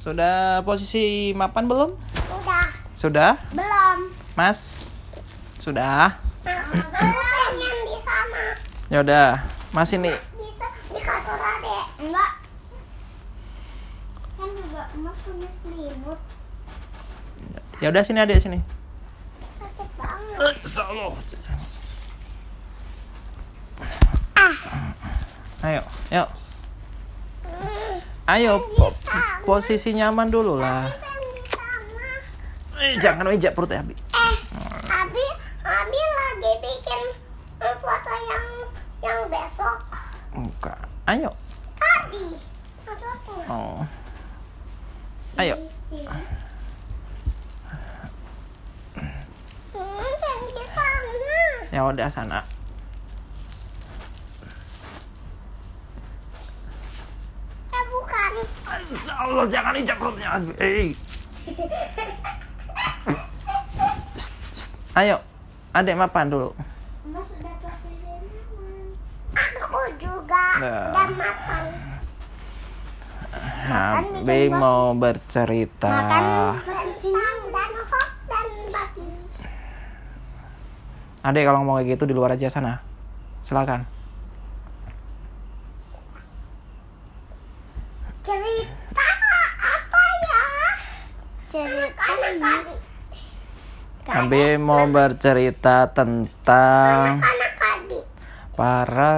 Sudah posisi mapan belum? Udah. Sudah? Belum. Mas? Sudah? Pengen di sana. Ya udah. Mas ini Bisa di kasur adek. Enggak. Kan juga emas punya selimut. Ya udah sini adek sini. Sakit banget. Allah. Ah. Ayo, yuk. Ayo, po- posisi nyaman dulu lah. Eh, jangan ejak perut Abi. Eh, Abi, Abi lagi bikin eh, foto yang yang besok Enggak. Ayo. tadi. Fotoku. Oh. Ayo. Hmm. Ya udah sana. Eh, bukan. Allah jangan injak perutnya. Eh. Ayo. Adek mapan dulu. Mas udah nyaman. Aku juga Nah. udah makan. Abi mau bercerita. Makan. Adek kalau mau kayak gitu di luar aja sana. Silakan. Cerita apa ya? Cerita tadi. Abi mau bercerita tentang para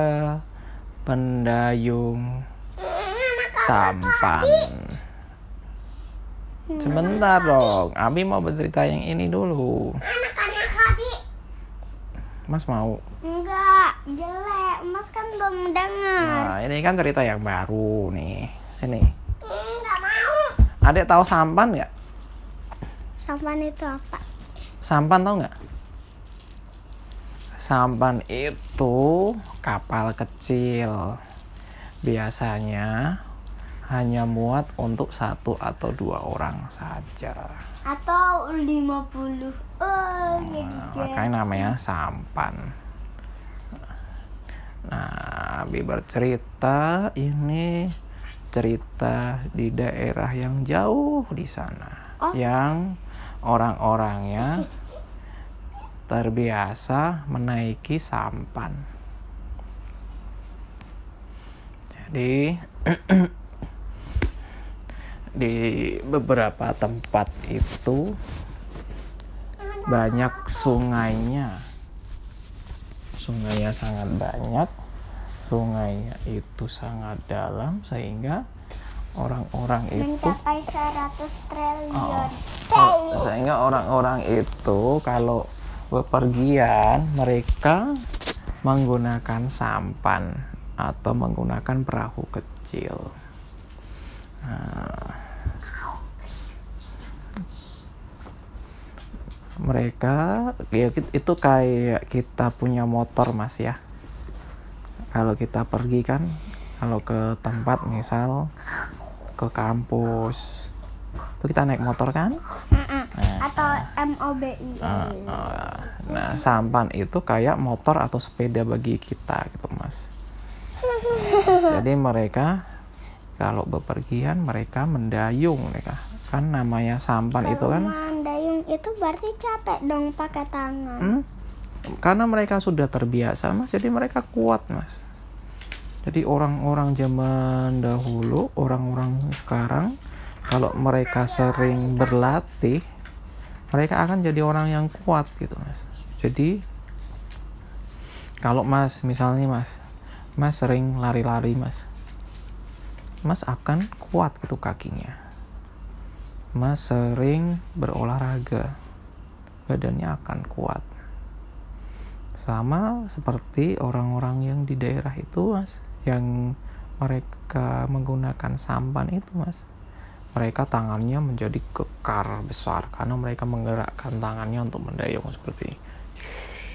pendayung Anak sampan. Sebentar dong, Abi mau bercerita yang ini dulu. Mas mau? Enggak, jelek. Mas kan belum dengar. Nah, ini kan cerita yang baru nih. Sini. Enggak mau. Adek tahu sampan nggak? Sampan itu apa? Sampan tahu nggak? Sampan itu kapal kecil. Biasanya hanya muat untuk satu atau dua orang saja. Atau 50. Oh, Nah, makanya namanya sampan. Nah, Abi bercerita ini cerita di daerah yang jauh di sana, Oh. yang orang-orangnya terbiasa menaiki sampan. Jadi di beberapa tempat itu banyak sungainya. Sungainya sangat banyak. Sungainya itu sangat dalam sehingga orang-orang itu mencapai 100 triliun. Oh, sehingga orang-orang itu kalau bepergian mereka menggunakan sampan atau menggunakan perahu kecil. Nah, mereka ya itu kayak kita punya motor mas ya. Kalau kita pergi kan, kalau ke tempat misal ke kampus, itu kita naik motor kan? Atau MOBI. Uh, uh, nah, sampan itu kayak motor atau sepeda bagi kita gitu, Mas. Jadi mereka kalau bepergian mereka mendayung mereka. Kan namanya sampan itu kan Mandayung itu berarti capek dong pakai tangan. hmm, karena mereka sudah terbiasa, Mas. Jadi mereka kuat, Mas. Jadi orang-orang zaman dahulu, orang-orang sekarang kalau mereka sering berlatih, mereka akan jadi orang yang kuat gitu, Mas. Jadi kalau Mas misalnya Mas, Mas sering lari-lari, Mas. Mas akan kuat gitu kakinya. Mas sering berolahraga, badannya akan kuat. Sama seperti orang-orang yang di daerah itu, Mas, yang mereka menggunakan sampan itu, Mas. Mereka tangannya menjadi kekar besar karena mereka menggerakkan tangannya untuk mendayung seperti ini.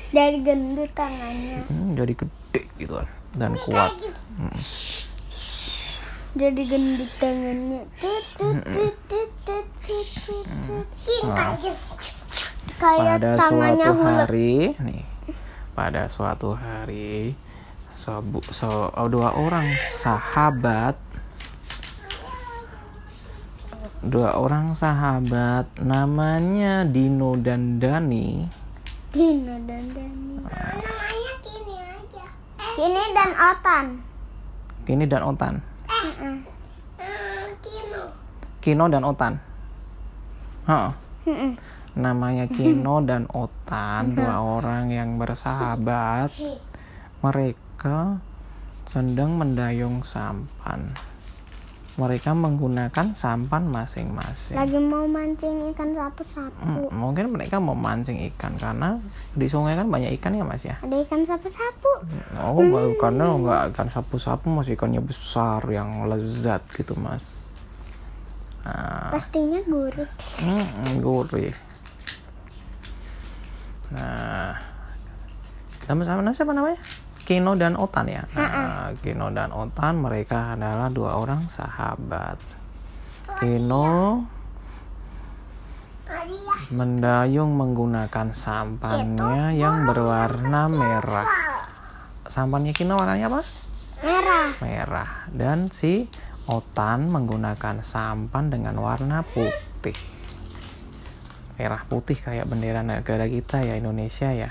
Dari gendut tangannya. Hmm, jadi gede gitu kan dan kuat. Hmm. Jadi gendut tangannya. Tut. Nah. Kayak pada tangannya suatu hari nih pada suatu hari sebu, se- oh, dua orang sahabat dua orang sahabat namanya Dino dan Dani Dino dan Dani. namanya Kini aja. Kini dan Otan. Kini dan Otan Eh, eh, Kino. Kino dan Otan Heeh. Mm-mm. namanya Kino dan Otan dua orang yang bersahabat mereka sedang mendayung sampan mereka menggunakan sampan masing-masing Lagi mau mancing ikan sapu-sapu. Hmm, mungkin mereka mau mancing ikan karena di sungai kan banyak ikan ya mas ya Ada ikan sapu-sapu. oh baru karena nggak ikan sapu-sapu mas ikannya besar yang lezat gitu mas nah, Pastinya gurih. Hmm, gurih. Nah, sama-sama siapa namanya? Kino dan Otan ya. Nah, Kino dan Otan mereka adalah dua orang sahabat. Kino mendayung menggunakan sampannya yang berwarna merah. Sampannya Kino warnanya apa? Merah. Merah. Dan si Otan menggunakan sampan dengan warna putih. Merah putih kayak bendera negara kita ya Indonesia ya.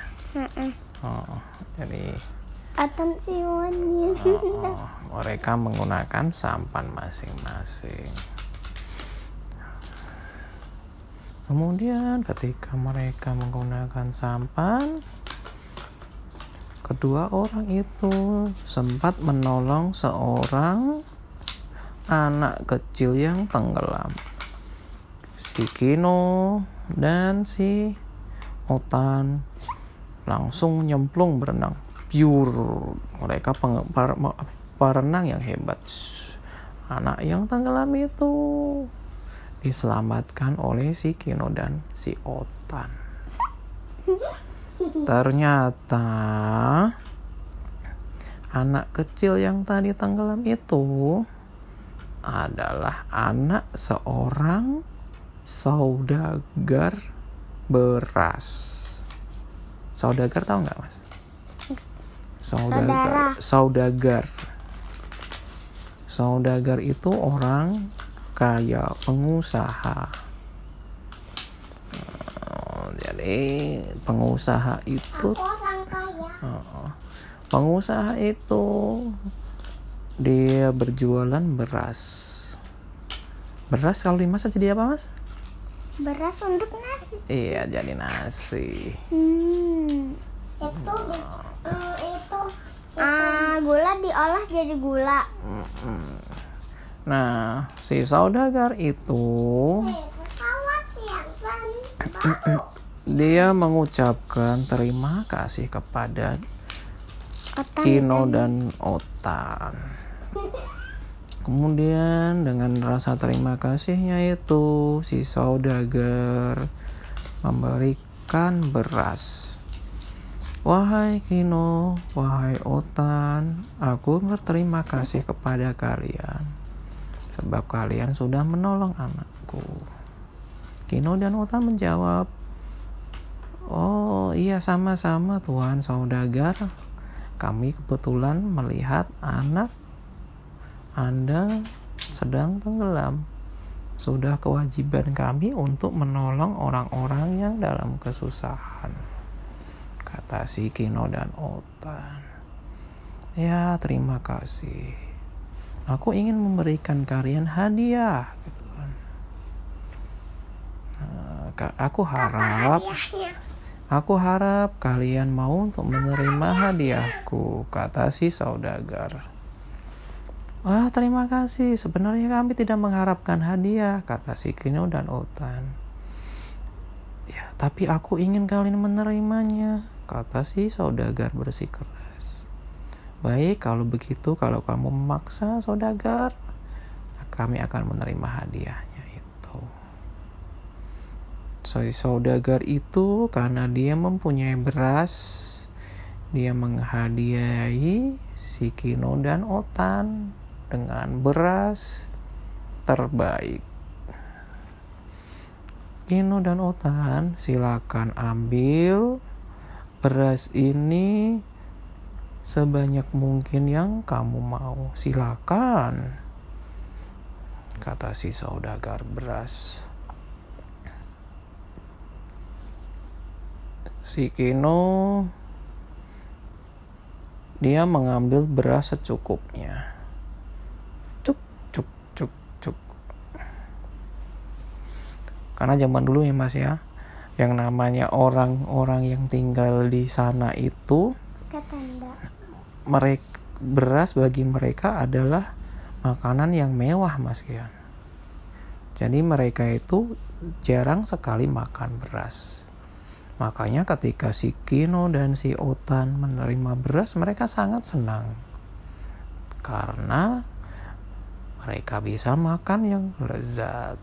Oh, jadi Atan siwannya. oh, mereka menggunakan sampan masing-masing. Kemudian ketika mereka menggunakan sampan, kedua orang itu sempat menolong seorang anak kecil yang tenggelam. Si Kino dan si Otan langsung nyemplung berenang. Pure. Mereka peng- par- ma- perenang yang hebat. Anak yang tenggelam itu diselamatkan oleh si Kino dan si Otan. Ternyata anak kecil yang tadi tenggelam itu adalah anak seorang saudagar beras. Saudagar tahu nggak mas? Saudagar. Saudagar. Saudagar itu orang kaya pengusaha. Oh, jadi pengusaha itu. Oh, pengusaha itu dia berjualan beras. Beras kalau dimasak jadi apa mas? Beras untuk nasi. Iya jadi nasi. Hmm. Itu eh, itu ah gula diolah jadi gula. Mm-mm. Nah si saudagar itu dia mengucapkan terima kasih kepada Otan Kino dan Otan. Kemudian dengan rasa terima kasihnya itu si saudagar memberikan beras. Wahai Kino, wahai Otan, aku berterima kasih kepada kalian sebab kalian sudah menolong anakku. Kino dan Otan menjawab, Oh iya sama-sama Tuhan saudagar. Kami kebetulan melihat anak anda sedang tenggelam. Sudah kewajiban kami untuk menolong orang-orang yang dalam kesusahan. Kata si Kino dan Otan. Ya, terima kasih. Aku ingin memberikan kalian hadiah. Gitu kan. Nah, aku harap. Aku harap kalian mau untuk menerima hadiahku, kata si saudagar. Wah, terima kasih. Sebenarnya kami tidak mengharapkan hadiah, kata si Kino dan Otan. Ya, tapi aku ingin kalian menerimanya, kata si saudagar bersikeras. Baik, kalau begitu, kalau kamu memaksa saudagar, kami akan menerima hadiahnya itu. So, saudagar itu karena dia mempunyai beras, dia menghadiahi si Kino dan Otan dengan beras terbaik. Kino dan Otan, silakan ambil beras ini sebanyak mungkin yang kamu mau. Silakan. kata si saudagar beras. Si Kino dia mengambil beras secukupnya. Cuk, cuk, cuk, cuk. Karena zaman dulu ya Mas ya, yang namanya orang-orang yang tinggal di sana itu mereka beras bagi mereka adalah makanan yang mewah Mas ya. Jadi mereka itu jarang sekali makan beras. Makanya ketika si Kino dan si Otan menerima beras mereka sangat senang. Karena mereka bisa makan yang lezat.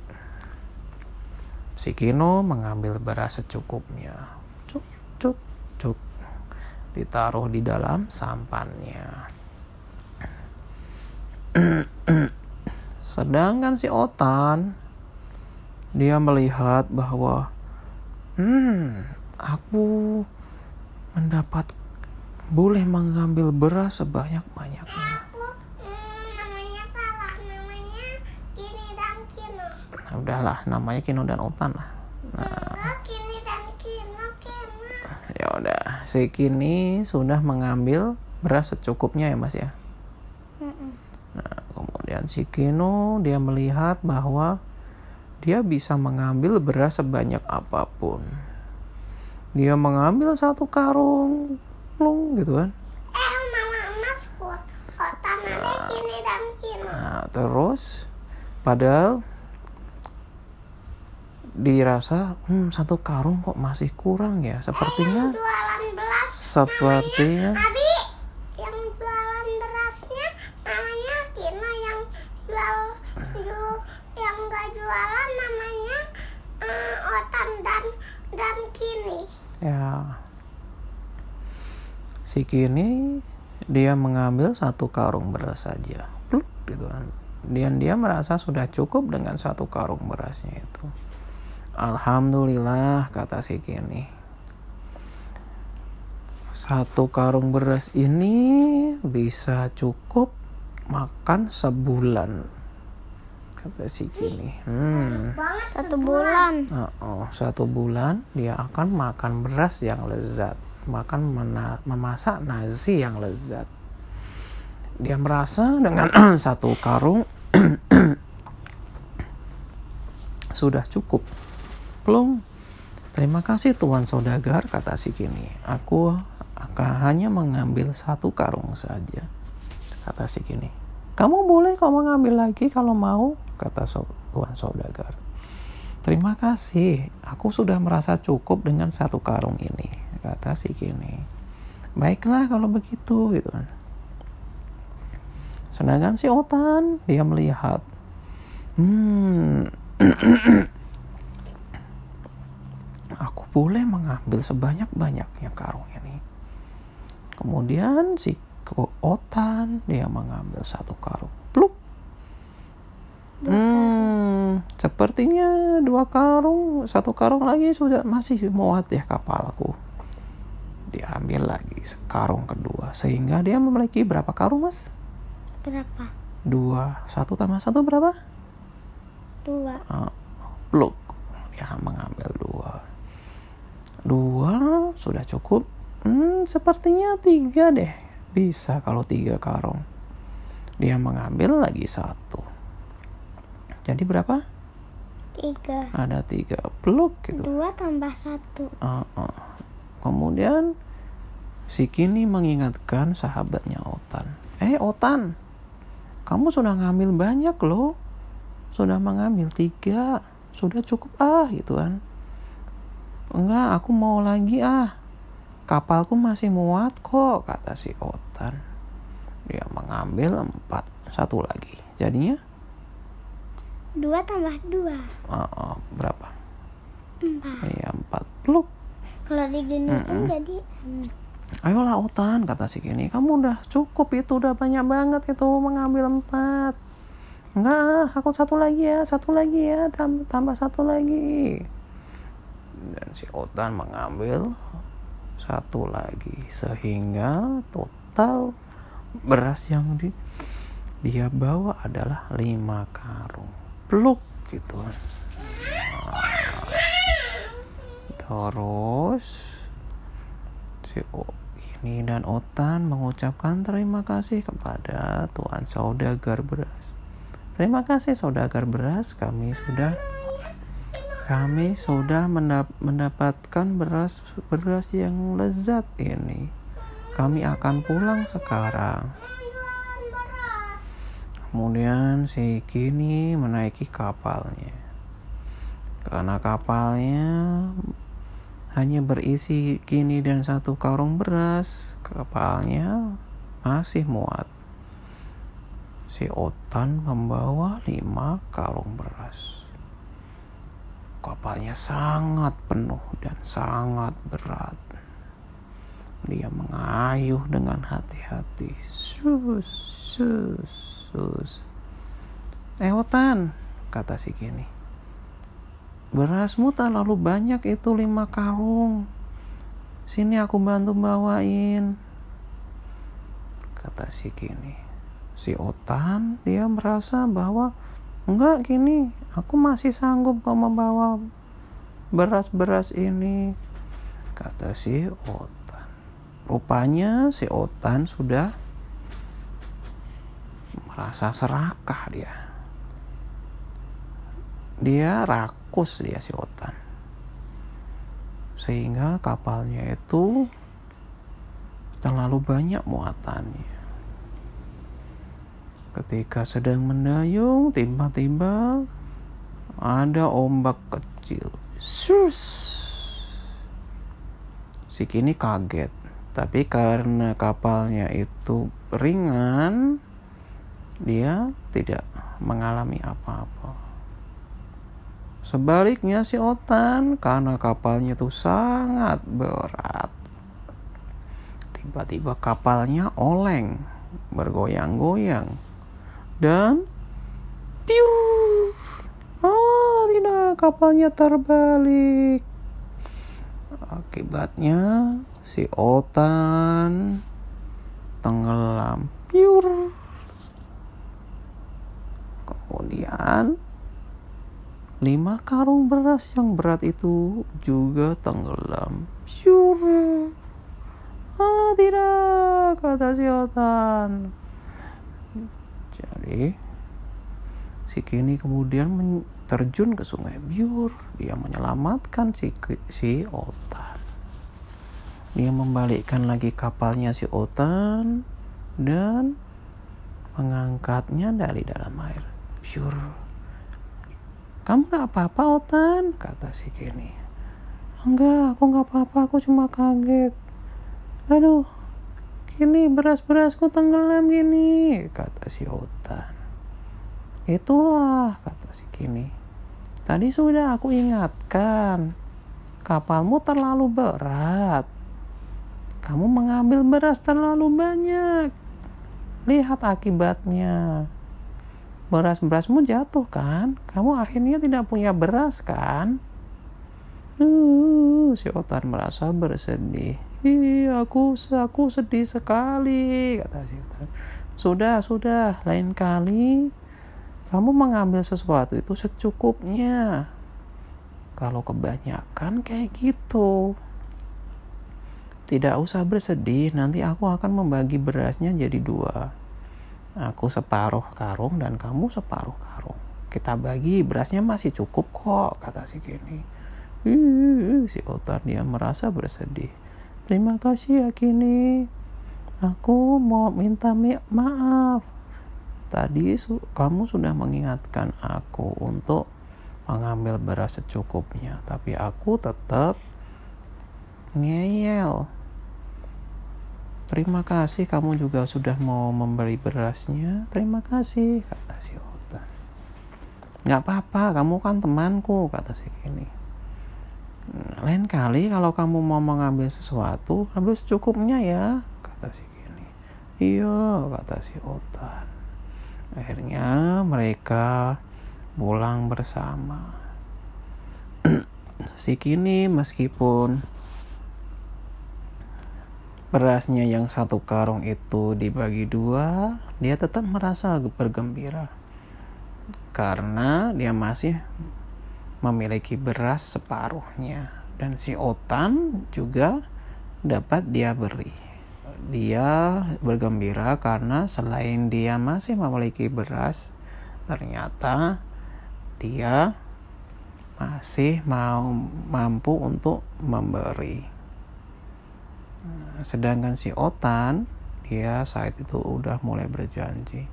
Si Kino mengambil beras secukupnya. Cuk, cuk, cuk. Ditaruh di dalam sampannya. Sedangkan si Otan dia melihat bahwa hmm, aku mendapat boleh mengambil beras sebanyak-banyaknya. Aku hmm, namanya salah. Namanya Kini dan Kino. Nah, udahlah, namanya Kino dan Otan lah. Nah, Kino. ya udah, si Kini sudah mengambil beras secukupnya ya Mas ya. Nah, kemudian si Kino dia melihat bahwa dia bisa mengambil beras sebanyak apa pun. Dia mengambil satu karung, plung gitu kan. Eh, mama Kini dan Kino. Nah, terus padahal dirasa hmm, satu karung kok masih kurang ya. Sepertinya beras. sepertinya Abi, yang jualan berasnya namanya Kino yang jual ju- yang gak jualan namanya eh, Otan dan dan Kini. ya si kini dia mengambil satu karung beras saja Pluk, gitu kan dan dia merasa sudah cukup dengan satu karung berasnya itu Alhamdulillah kata si kini satu karung beras ini bisa cukup makan sebulan kata si kini hmm Banget satu bulan. Oh, oh, satu bulan dia akan makan beras yang lezat, makan mena- memasak nasi yang lezat. Dia merasa dengan satu karung sudah cukup. Belum. Terima kasih Tuan Saudagar, kata si Kini. Aku akan hanya mengambil satu karung saja, kata si Kini. Kamu boleh kau mengambil lagi kalau mau, kata so- Tuan Saudagar. Terima kasih, aku sudah merasa cukup dengan satu karung ini, kata si Kini. Baiklah kalau begitu, gitu kan. Sedangkan si Otan, dia melihat, hmm, boleh mengambil sebanyak-banyaknya karung ini. Kemudian si Otan, dia mengambil satu karung. Pluk, Hmm, sepertinya dua karung, satu karung lagi sudah masih muat ya kapalku. Diambil lagi sekarung kedua, sehingga dia memiliki berapa karung mas? Berapa? Dua, satu tambah satu berapa? Dua. Ah, pluk, dia mengambil dua. Dua sudah cukup. Hmm, sepertinya tiga deh. Bisa kalau tiga karung. Dia mengambil lagi satu. Jadi berapa? Tiga. ada tiga peluk gitu. Dua tambah satu. Uh, uh. Kemudian si Kini mengingatkan sahabatnya Otan. Eh Otan, kamu sudah ngambil banyak loh. Sudah mengambil tiga. Sudah cukup ah gitu kan. Enggak, aku mau lagi ah. Kapalku masih muat kok, kata si Otan. Dia mengambil empat. Satu lagi. Jadinya Dua tambah dua. uh, uh, berapa? Empat. Iya, empat peluk. Kalau diginiin Mm-mm. jadi hmm, Ayolah Otan, kata si Kini. Kamu udah cukup itu, udah banyak banget itu mengambil empat. Enggak, aku satu lagi ya, satu lagi ya, tambah, tambah satu lagi. Dan si Otan mengambil satu lagi. Sehingga total beras yang di, dia bawa adalah lima karung. pluk gitu Nah, terus si O- ini dan Otan mengucapkan terima kasih kepada Tuan saudagar beras terima kasih saudagar beras kami sudah kami sudah mendap- mendapatkan beras beras yang lezat ini kami akan pulang sekarang Kemudian si Kini menaiki kapalnya. Karena kapalnya hanya berisi Kini dan satu karung beras, kapalnya masih muat. Si Otan membawa lima karung beras. Kapalnya sangat penuh dan sangat berat. Dia mengayuh dengan hati-hati. Sus, sus, sus. Eh, Otan, kata si Kini. Berasmu terlalu banyak itu lima karung. Sini aku bantu bawain. Kata si Kini. Si Otan, dia merasa bahwa enggak gini, aku masih sanggup kok membawa beras-beras ini. Kata si Otan. Rupanya si Otan sudah merasa serakah dia. Dia rakus dia si Otan. Sehingga kapalnya itu terlalu banyak muatannya. Ketika sedang mendayung, tiba-tiba ada ombak kecil. Sus. Si Kini kaget. Tapi karena kapalnya itu ringan, dia tidak mengalami apa-apa. Sebaliknya si Otan, karena kapalnya itu sangat berat. Tiba-tiba kapalnya oleng, bergoyang-goyang. Dan piu. Oh, tidak, kapalnya terbalik. Akibatnya si Otan tenggelam. Piur. Kemudian lima karung beras yang berat itu juga tenggelam. Piur. Ah, tidak, kata si Otan. Jadi si Kini kemudian terjun ke sungai Biur. Dia menyelamatkan si si Otan. Dia membalikkan lagi kapalnya si Otan dan mengangkatnya dari dalam air. Biur. Kamu gak apa-apa Otan? Kata si Kini. Enggak, aku gak apa-apa, aku cuma kaget. Aduh, Gini beras-berasku tenggelam gini, kata si Otan. Itulah, kata si Kini. Tadi sudah aku ingatkan, kapalmu terlalu berat. Kamu mengambil beras terlalu banyak. Lihat akibatnya. Beras-berasmu jatuh kan? Kamu akhirnya tidak punya beras kan? Uh, si Otan merasa bersedih. Ih, aku aku sedih sekali, kata si. Sudah, sudah, lain kali kamu mengambil sesuatu itu secukupnya. Kalau kebanyakan kayak gitu. Tidak usah bersedih, nanti aku akan membagi berasnya jadi dua. Aku separuh karung dan kamu separuh karung. Kita bagi, berasnya masih cukup kok, kata si Kini. Si Otan dia merasa bersedih. Terima kasih ya Kini. Aku mau minta mi- maaf. Tadi su- kamu sudah mengingatkan aku untuk mengambil beras secukupnya, tapi aku tetap ngeyel. Terima kasih kamu juga sudah mau memberi berasnya. Terima kasih, kata si Otan. Nggak apa-apa, kamu kan temanku, kata si Kini. "Nah, Lain kali kalau kamu mau mengambil sesuatu, ambil secukupnya ya, kata si Kini. Iya, kata si Otan. Akhirnya mereka pulang bersama. si Kini meskipun berasnya yang satu karung itu dibagi dua, dia tetap merasa bergembira. karena dia masih memiliki beras separuhnya dan si Otan juga dapat dia beri. Dia bergembira karena selain dia masih memiliki beras, ternyata dia masih mau mampu untuk memberi. Sedangkan si Otan, dia saat itu udah mulai berjanji,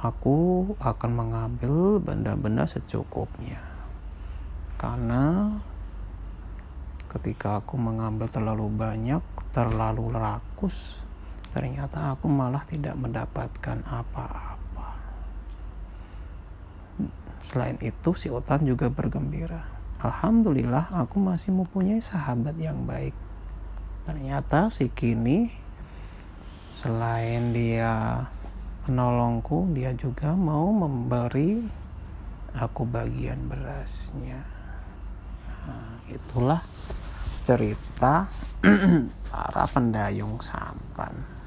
aku akan mengambil benda-benda secukupnya. Karena ketika aku mengambil terlalu banyak, terlalu rakus, ternyata aku malah tidak mendapatkan apa-apa. Selain itu, si Otan juga bergembira. Alhamdulillah, aku masih mempunyai sahabat yang baik. Ternyata si Kini, selain dia menolongku, dia juga mau memberi aku bagian berasnya nah, itulah cerita para pendayung sampan.